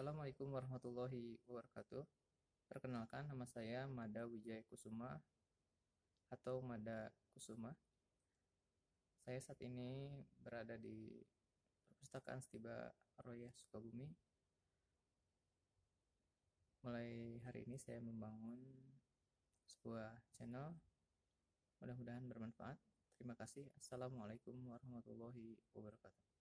Assalamualaikum warahmatullahi wabarakatuh. Perkenalkan nama saya Mada Wijaya Kusuma atau Mada Kusuma. Saya saat ini berada di Perpustakaan Setiba Roya Sukabumi. Mulai hari ini saya membangun sebuah channel. Mudah-mudahan bermanfaat. Terima kasih. Assalamualaikum warahmatullahi wabarakatuh.